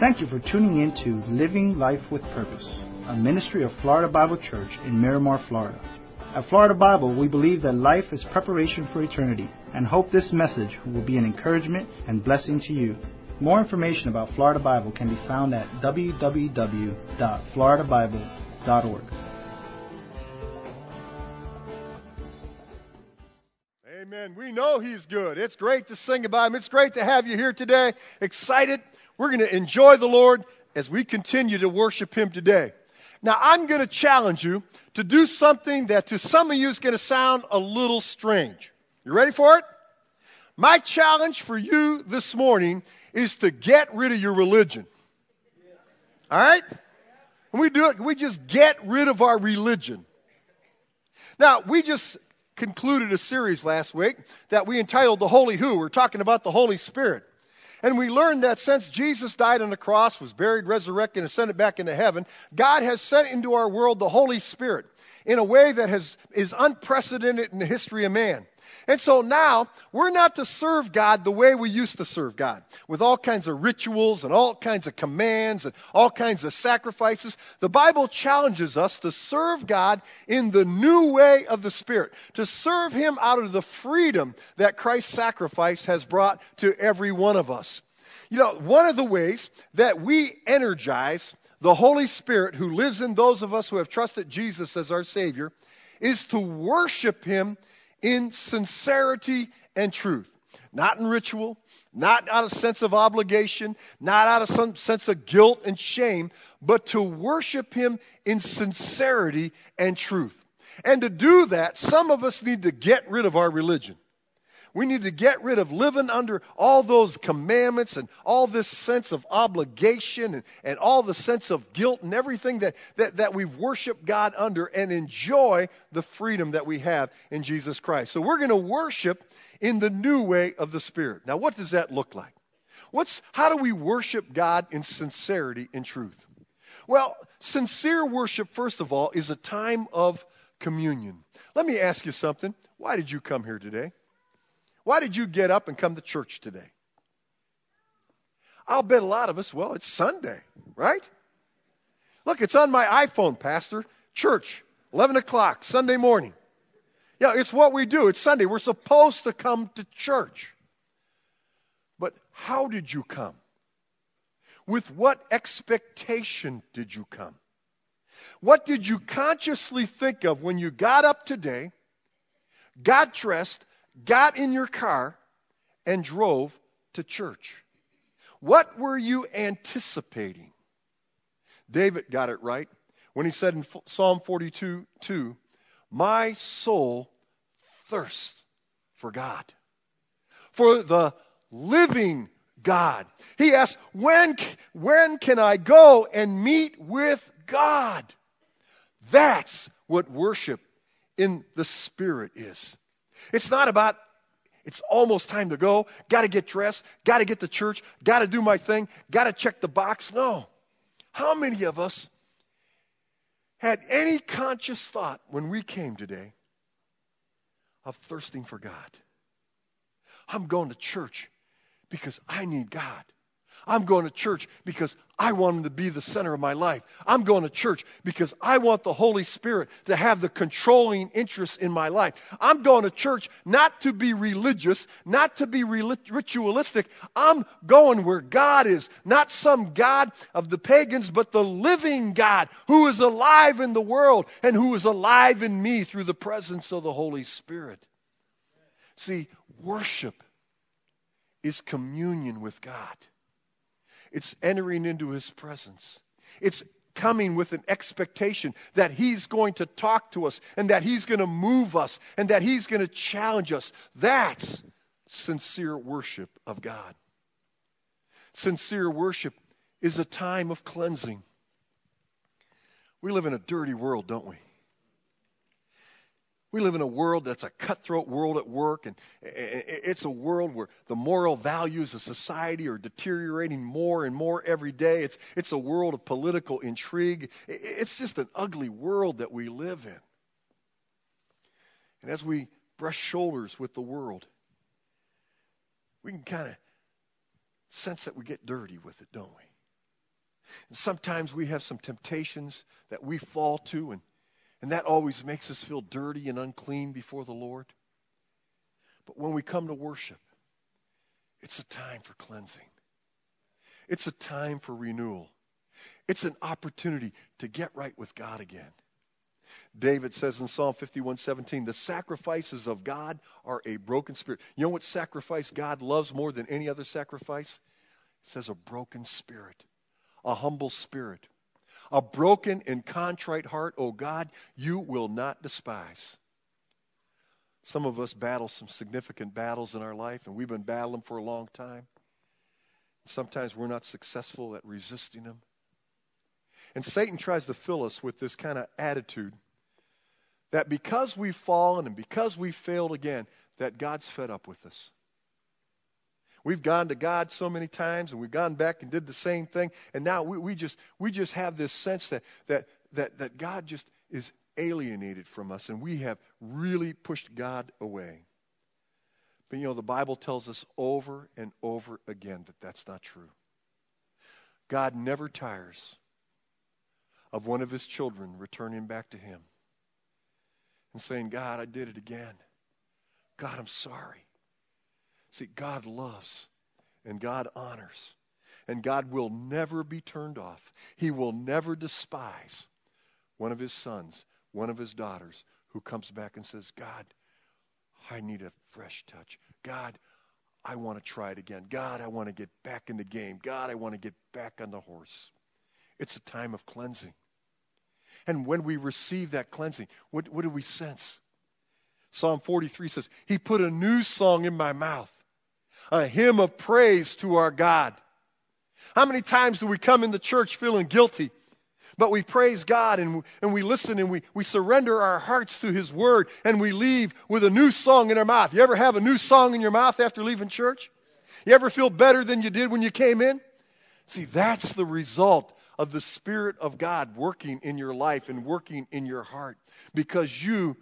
Thank you for tuning in to Living Life with Purpose, a ministry of Florida Bible Church in Miramar, Florida. At Florida Bible, we believe that life is preparation for eternity and hope this message will be an encouragement and blessing to you. More information about Florida Bible can be found at www.floridabible.org. Amen. We know He's good. It's great to sing about Him. It's great to have you here today. Excited. We're going to enjoy the Lord as we continue to worship Him today. Now, I'm going to challenge you to do something that to some of you is going to sound a little strange. You ready for it? My challenge for you this morning is to get rid of your religion. All right? When we do it, we just get rid of our religion. Now, we just concluded a series last week that we entitled The Holy Who. We're talking about the Holy Spirit. And we learn that since Jesus died on the cross, was buried, resurrected, and ascended back into heaven, God has sent into our world the Holy Spirit in a way that has, is unprecedented in the history of man. And so now we're not to serve God the way we used to serve God, with all kinds of rituals and all kinds of commands and all kinds of sacrifices. The Bible challenges us to serve God in the new way of the Spirit, to serve Him out of the freedom that Christ's sacrifice has brought to every one of us. You know, one of the ways that we energize the Holy Spirit who lives in those of us who have trusted Jesus as our Savior is to worship Him in sincerity and truth. Not in ritual, not out of sense of obligation, not out of some sense of guilt and shame, but to worship Him in sincerity and truth. And to do that, some of us need to get rid of our religion. We need to get rid of living under all those commandments and all this sense of obligation and, and all the sense of guilt and everything that, that, that we've worshiped God under and enjoy the freedom that we have in Jesus Christ. So we're going to worship in the new way of the Spirit. Now, what does that look like? What's, how do we worship God in sincerity and truth? Well, sincere worship, first of all, is a time of communion. Let me ask you something. Why did you come here today? Why did you get up and come to church today? I'll bet a lot of us, well, it's Sunday, right? Look, it's on my iPhone, Pastor. Church, 11 o'clock, Sunday morning. Yeah, it's what we do. It's Sunday. We're supposed to come to church. But how did you come? With what expectation did you come? What did you consciously think of when you got up today, got dressed, got in your car and drove to church? What were you anticipating? David got it right when he said in Psalm 42 2, My soul thirsts for God, for the living God. He asked, when, when can I go and meet with God? That's what worship in the Spirit is. It's not about, it's almost time to go, got to get dressed, got to get to church, got to do my thing, got to check the box. No. How many of us had any conscious thought when we came today of thirsting for God? I'm going to church because I need God. I'm going to church because I want Him to be the center of my life. I'm going to church because I want the Holy Spirit to have the controlling interest in my life. I'm going to church not to be religious, not to be ritualistic. I'm going where God is, not some God of the pagans, but the living God who is alive in the world and who is alive in me through the presence of the Holy Spirit. See, worship is communion with God. It's entering into his presence. It's coming with an expectation that he's going to talk to us and that he's going to move us and that he's going to challenge us. That's sincere worship of God. Sincere worship is a time of cleansing. We live in a dirty world, don't we? We live in a world that's a cutthroat world at work, and it's a world where the moral values of society are deteriorating more and more every day. It's, it's a world of political intrigue. It's just an ugly world that we live in. And as we brush shoulders with the world, we can kind of sense that we get dirty with it, don't we? And sometimes we have some temptations that we fall to, and, and that always makes us feel dirty and unclean before the Lord. But when we come to worship, it's a time for cleansing. It's a time for renewal. It's an opportunity to get right with God again. David says in Psalm 51 17, the sacrifices of God are a broken spirit. You know what sacrifice God loves more than any other sacrifice? It says a broken spirit, a humble spirit, a broken and contrite heart, oh God, you will not despise. Some of us battle some significant battles in our life, and we've been battling for a long time. Sometimes we're not successful at resisting them. And Satan tries to fill us with this kind of attitude that because we've fallen and because we've failed again, that God's fed up with us. We've gone to God so many times and we've gone back and did the same thing. And now we, we, just, we just have this sense that, that, that, that God just is alienated from us and we have really pushed God away. But you know, the Bible tells us over and over again that that's not true. God never tires of one of his children returning back to him and saying, God, I did it again. God, I'm sorry. See, God loves and God honors. And God will never be turned off. He will never despise one of his sons, one of his daughters who comes back and says, God, I need a fresh touch. God, I want to try it again. God, I want to get back in the game. God, I want to get back on the horse. It's a time of cleansing. And when we receive that cleansing, what, what do we sense? Psalm 43 says, He put a new song in my mouth, a hymn of praise to our God. How many times do we come in the church feeling guilty? But we praise God and, and we listen and we, we surrender our hearts to His Word and we leave with a new song in our mouth. You ever have a new song in your mouth after leaving church? You ever feel better than you did when you came in? See, that's the result of the Spirit of God working in your life and working in your heart because you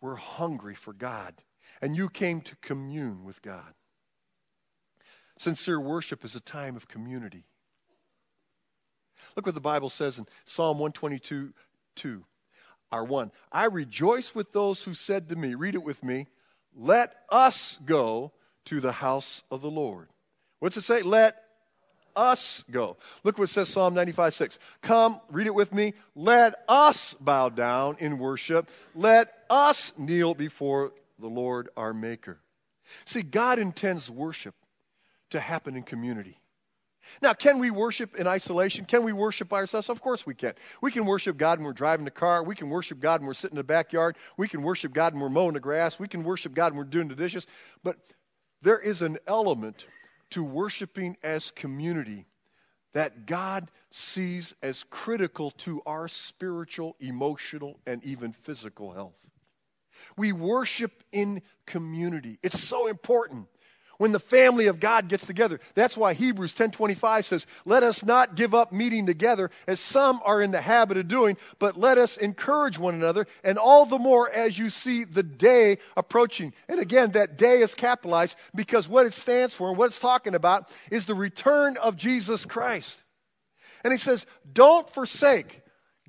were hungry for God and you came to commune with God. Sincere worship is a time of community. Look what the Bible says in Psalm 122 2. Our 1. I rejoice with those who said to me, read it with me, let us go to the house of the Lord. What's it say? Let us go. Look what says Psalm 95 6. Come, read it with me. Let us bow down in worship. Let us kneel before the Lord our Maker. See, God intends worship to happen in community. Now, can we worship in isolation? Can we worship by ourselves? Of course we can. We can worship God when we're driving the car. We can worship God when we're sitting in the backyard. We can worship God when we're mowing the grass. We can worship God when we're doing the dishes. But there is an element to worshiping as community that God sees as critical to our spiritual, emotional, and even physical health. We worship in community. It's so important when the family of God gets together. That's why Hebrews 10:25 says, "Let us not give up meeting together as some are in the habit of doing, but let us encourage one another, and all the more as you see the day approaching." And again, that day is capitalized because what it stands for and what it's talking about is the return of Jesus Christ. And he says, "Don't forsake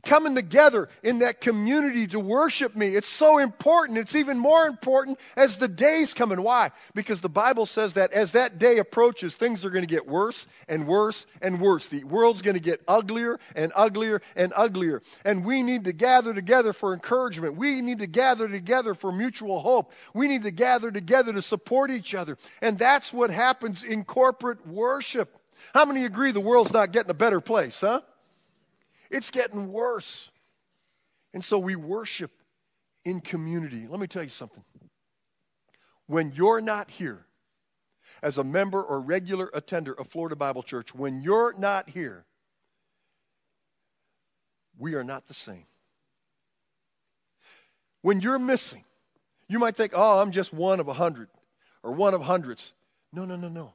coming together in that community to worship me. It's so important. It's even more important as the days come and why? Because the Bible says that as that day approaches, things are going to get worse and worse and worse. The world's going to get uglier and uglier and uglier. And we need to gather together for encouragement. We need to gather together for mutual hope. We need to gather together to support each other. And that's what happens in corporate worship. How many agree the world's not getting a better place, huh? It's getting worse. And so we worship in community. Let me tell you something. When you're not here as a member or regular attender of Florida Bible Church, when you're not here, we are not the same. When you're missing, you might think, oh, I'm just one of a hundred or one of hundreds. No, no, no, no.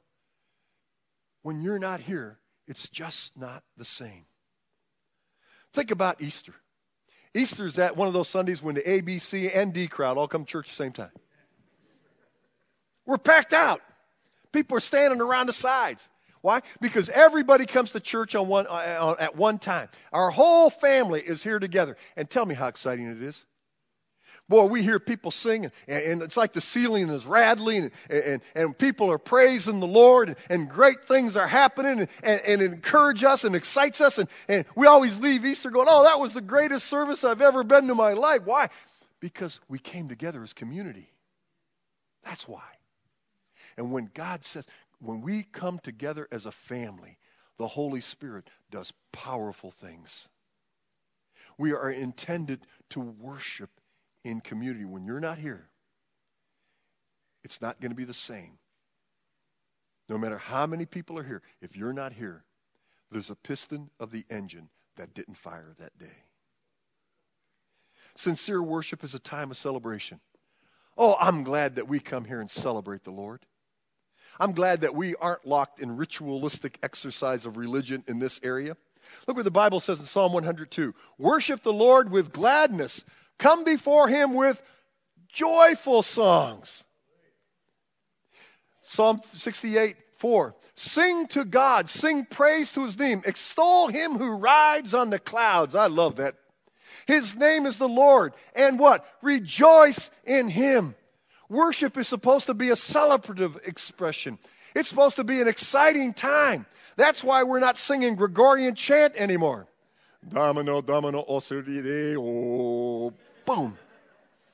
When you're not here, it's just not the same. Think about Easter. Easter's that one of those Sundays when the A, B, C, and D crowd all come to church at the same time. We're packed out. People are standing around the sides. Why? Because everybody comes to church on one, uh, at one time. Our whole family is here together. And tell me how exciting it is. Boy, we hear people singing, and, and it's like the ceiling is rattling, and, and, and people are praising the Lord, and, and great things are happening, and, and, encourages us and excites us. And, and we always leave Easter going, Oh, that was the greatest service I've ever been to my life. Why? Because we came together as community. That's why. And when God says, when we come together as a family, the Holy Spirit does powerful things. We are intended to worship in community. When you're not here, it's not going to be the same. No matter how many people are here, if you're not here, there's a piston of the engine that didn't fire that day. Sincere worship is a time of celebration. Oh, I'm glad that we come here and celebrate the Lord. I'm glad that we aren't locked in ritualistic exercise of religion in this area. Look what the Bible says in Psalm 102 Worship the Lord with gladness, come before him with joyful songs. Psalm 68 4 Sing to God, sing praise to his name, extol him who rides on the clouds. I love that his name is the Lord. And what? Rejoice in Him. Worship is supposed to be a celebrative expression. It's supposed to be an exciting time. That's why we're not singing Gregorian chant anymore. Domino, domino, oh, boom.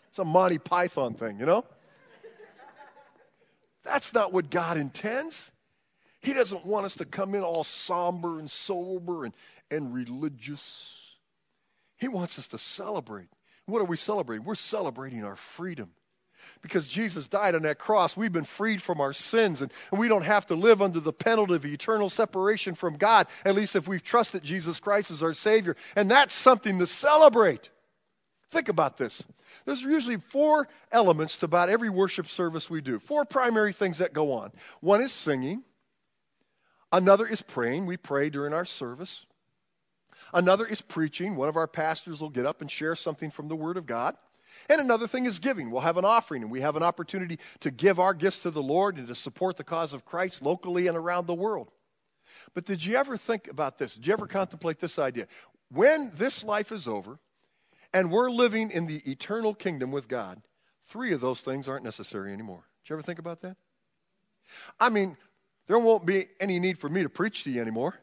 It's a Monty Python thing, you know? That's not what God intends. He doesn't want us to come in all somber and sober and, and religious. He wants us to celebrate. What are we celebrating? We're celebrating our freedom. Because Jesus died on that cross, we've been freed from our sins, and, and we don't have to live under the penalty of eternal separation from God, at least if we've trusted Jesus Christ as our Savior. And that's something to celebrate. Think about this. There's usually four elements to about every worship service we do, four primary things that go on. One is singing, another is praying. We pray during our service. Another is preaching. One of our pastors will get up and share something from the Word of God. And another thing is giving. We'll have an offering, and we have an opportunity to give our gifts to the Lord and to support the cause of Christ locally and around the world. But did you ever think about this? Did you ever contemplate this idea? When this life is over and we're living in the eternal kingdom with God, three of those things aren't necessary anymore. Did you ever think about that? I mean, there won't be any need for me to preach to you anymore.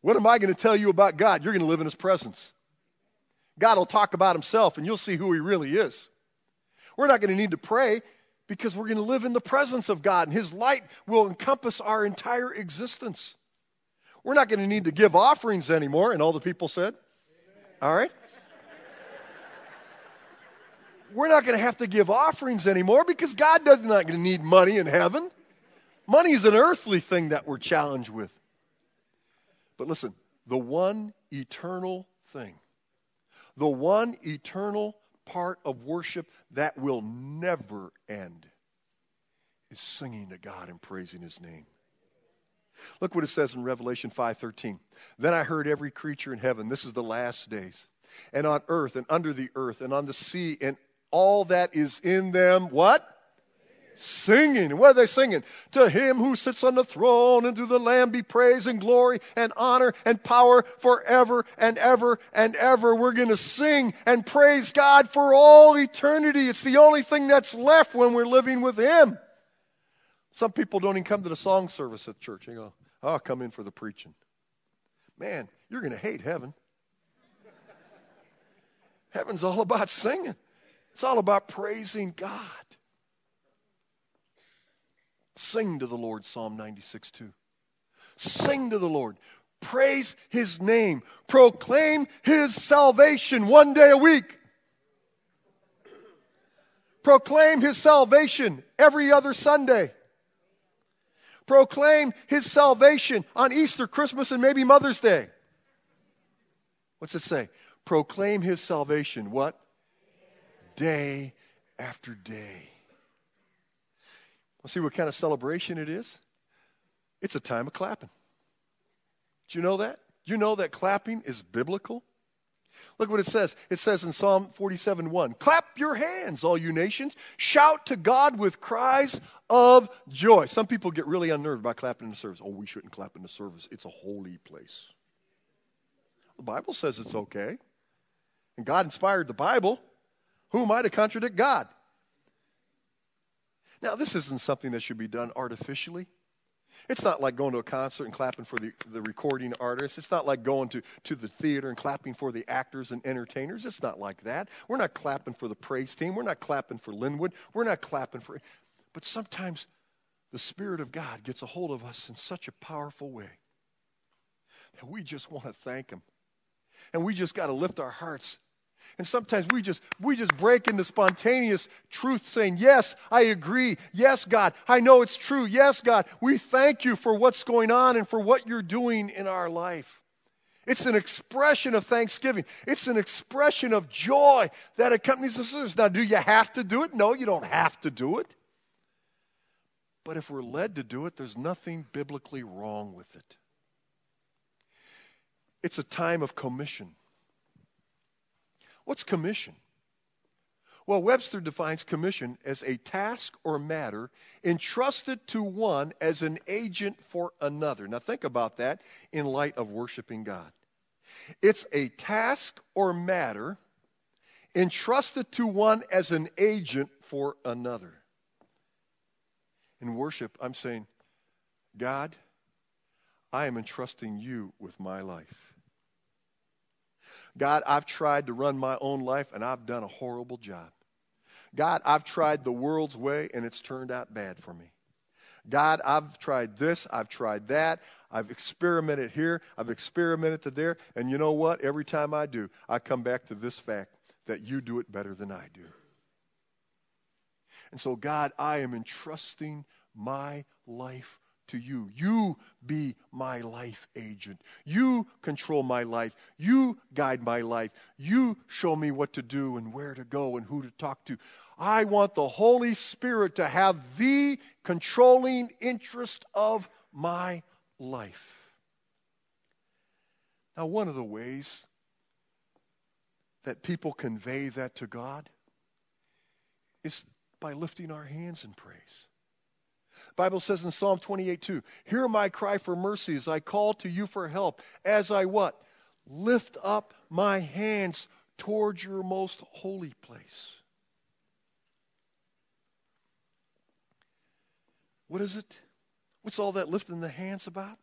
What am I going to tell you about God? You're going to live in His presence. God will talk about Himself and you'll see who He really is. We're not going to need to pray because we're going to live in the presence of God and His light will encompass our entire existence. We're not going to need to give offerings anymore. And all the people said, All right? We're not going to have to give offerings anymore because God does not going to need money in heaven. Money is an earthly thing that we're challenged with. But listen, the one eternal thing, the one eternal part of worship that will never end is singing to God and praising his name. Look what it says in Revelation 5:13. Then I heard every creature in heaven, this is the last days, and on earth and under the earth and on the sea and all that is in them, what? singing. What are they singing? To him who sits on the throne and to the Lamb be praise and glory and honor and power forever and ever and ever. We're going to sing and praise God for all eternity. It's the only thing that's left when we're living with him. Some people don't even come to the song service at church. They go, oh, I'll come in for the preaching. Man, you're going to hate heaven. Heaven's all about singing. It's all about praising God. Sing to the Lord, Psalm 96 2. Sing to the Lord. Praise his name. Proclaim his salvation one day a week. Proclaim his salvation every other Sunday. Proclaim his salvation on Easter, Christmas, and maybe Mother's Day. What's it say? Proclaim his salvation. What? Day after day. Well, see what kind of celebration it is? It's a time of clapping. Do you know that? Do you know that clapping is biblical? Look what it says. It says in Psalm 47 1 Clap your hands, all you nations. Shout to God with cries of joy. Some people get really unnerved by clapping in the service. Oh, we shouldn't clap in the service. It's a holy place. The Bible says it's okay. And God inspired the Bible. Who am I to contradict God? Now, this isn't something that should be done artificially. It's not like going to a concert and clapping for the, the recording artists. It's not like going to, to the theater and clapping for the actors and entertainers. It's not like that. We're not clapping for the praise team. We're not clapping for Linwood. We're not clapping for. But sometimes the Spirit of God gets a hold of us in such a powerful way that we just want to thank Him. And we just got to lift our hearts and sometimes we just we just break into spontaneous truth saying, "Yes, I agree. Yes, God, I know it's true. Yes, God, we thank you for what's going on and for what you're doing in our life." It's an expression of thanksgiving. It's an expression of joy that accompanies the service. Now, do you have to do it? No, you don't have to do it. But if we're led to do it, there's nothing biblically wrong with it. It's a time of commission. What's commission? Well, Webster defines commission as a task or matter entrusted to one as an agent for another. Now, think about that in light of worshiping God. It's a task or matter entrusted to one as an agent for another. In worship, I'm saying, God, I am entrusting you with my life. God, I've tried to run my own life and I've done a horrible job. God, I've tried the world's way and it's turned out bad for me. God, I've tried this, I've tried that, I've experimented here, I've experimented there, and you know what? Every time I do, I come back to this fact that you do it better than I do. And so, God, I am entrusting my life to you. You be my life agent. You control my life. You guide my life. You show me what to do and where to go and who to talk to. I want the Holy Spirit to have the controlling interest of my life. Now, one of the ways that people convey that to God is by lifting our hands in praise. Bible says in Psalm 28 2, Hear my cry for mercy as I call to you for help, as I what? Lift up my hands towards your most holy place. What is it? What's all that lifting the hands about?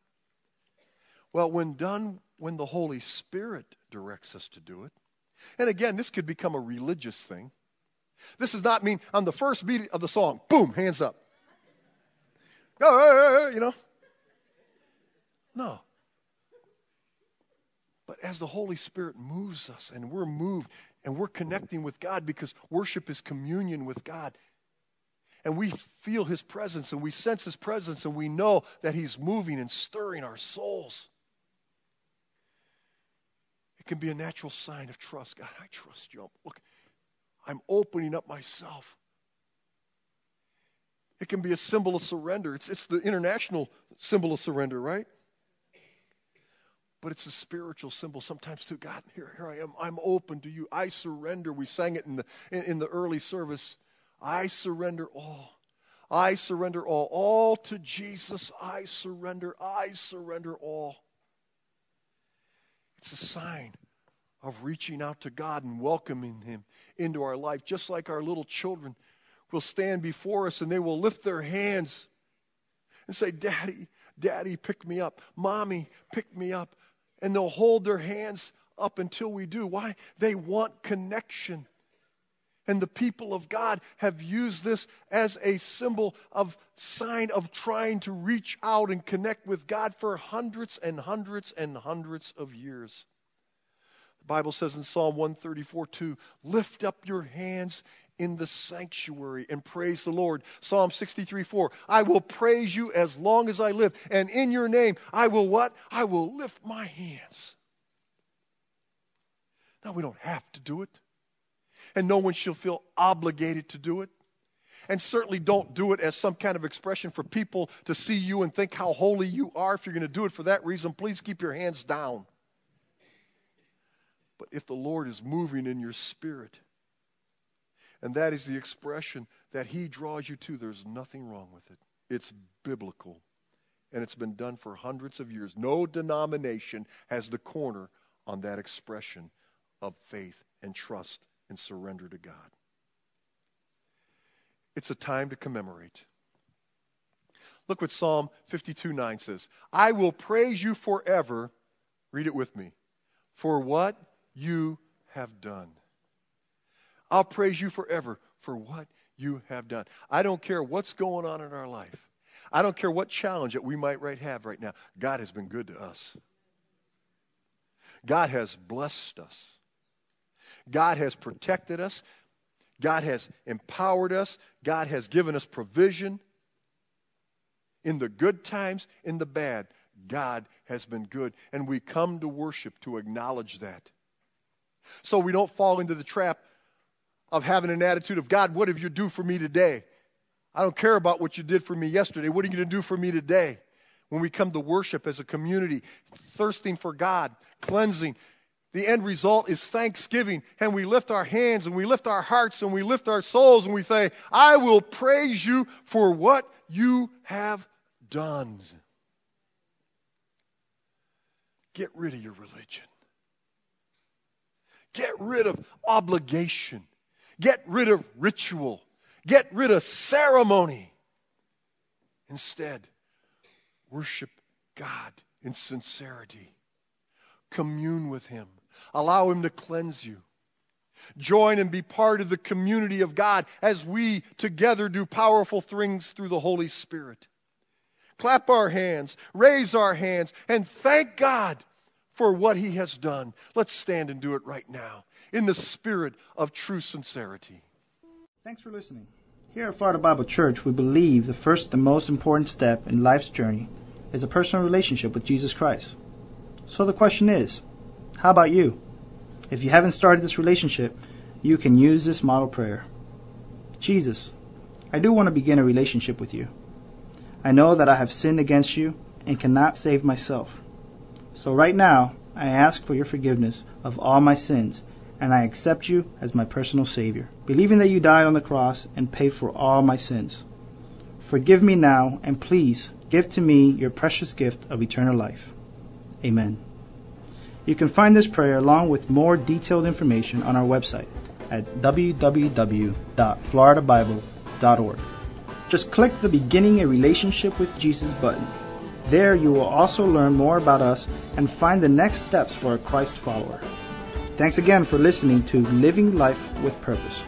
Well, when done, when the Holy Spirit directs us to do it, and again, this could become a religious thing. This does not mean on the first beat of the song, boom, hands up you know. No. But as the Holy Spirit moves us and we're moved and we're connecting with God because worship is communion with God. And we feel His presence and we sense His presence and we know that He's moving and stirring our souls. It can be a natural sign of trust. God, I trust you. Look, I'm opening up myself. It can be a symbol of surrender. It's, it's the international symbol of surrender, right? But it's a spiritual symbol sometimes too. God, here, here I am. I'm open to you. I surrender. We sang it in the, in, in the early service. I surrender all. I surrender all. All to Jesus. I surrender. I surrender all. It's a sign of reaching out to God and welcoming Him into our life, just like our little children will stand before us and they will lift their hands and say, Daddy, Daddy, pick me up. Mommy, pick me up. And they'll hold their hands up until we do. Why? They want connection. And the people of God have used this as a symbol of sign of trying to reach out and connect with God for hundreds and hundreds and hundreds of years. The Bible says in Psalm 134 2, lift up your hands in the sanctuary and praise the Lord. Psalm 63 4. I will praise you as long as I live, and in your name I will what? I will lift my hands. Now, we don't have to do it, and no one shall feel obligated to do it. And certainly don't do it as some kind of expression for people to see you and think how holy you are. If you're going to do it for that reason, please keep your hands down. But if the Lord is moving in your spirit, and that is the expression that He draws you to, there's nothing wrong with it. It's biblical, and it's been done for hundreds of years. No denomination has the corner on that expression of faith and trust and surrender to God. It's a time to commemorate. Look what Psalm 52 9 says I will praise you forever. Read it with me. For what you have done. I'll praise you forever for what you have done. I don't care what's going on in our life. I don't care what challenge that we might right have right now. God has been good to us. God has blessed us. God has protected us. God has empowered us. God has given us provision. In the good times, in the bad, God has been good. And we come to worship to acknowledge that. So we don't fall into the trap of having an attitude of, God, what have you do for me today? I don't care about what you did for me yesterday. What are you going to do for me today? When we come to worship as a community, thirsting for God, cleansing, the end result is thanksgiving. And we lift our hands and we lift our hearts and we lift our souls and we say, I will praise you for what you have done. Get rid of your religion. Get rid of obligation. Get rid of ritual. Get rid of ceremony. Instead, worship God in sincerity. Commune with Him. Allow Him to cleanse you. Join and be part of the community of God as we together do powerful things through the Holy Spirit. Clap our hands, raise our hands, and thank God for what He has done. Let's stand and do it right now in the spirit of true sincerity. Thanks for listening. Here at Florida Bible Church, we believe the first and most important step in life's journey is a personal relationship with Jesus Christ. So the question is, how about you? If you haven't started this relationship, you can use this model prayer. Jesus, I do want to begin a relationship with you. I know that I have sinned against you and cannot save myself. So right now, I ask for your forgiveness of all my sins and I accept you as my personal Savior, believing that you died on the cross and paid for all my sins. Forgive me now, and please give to me your precious gift of eternal life. Amen. You can find this prayer along with more detailed information on our website at www.floridabible.org. Just click the Beginning a Relationship with Jesus button. There you will also learn more about us and find the next steps for a Christ follower. Thanks again for listening to Living Life with Purpose.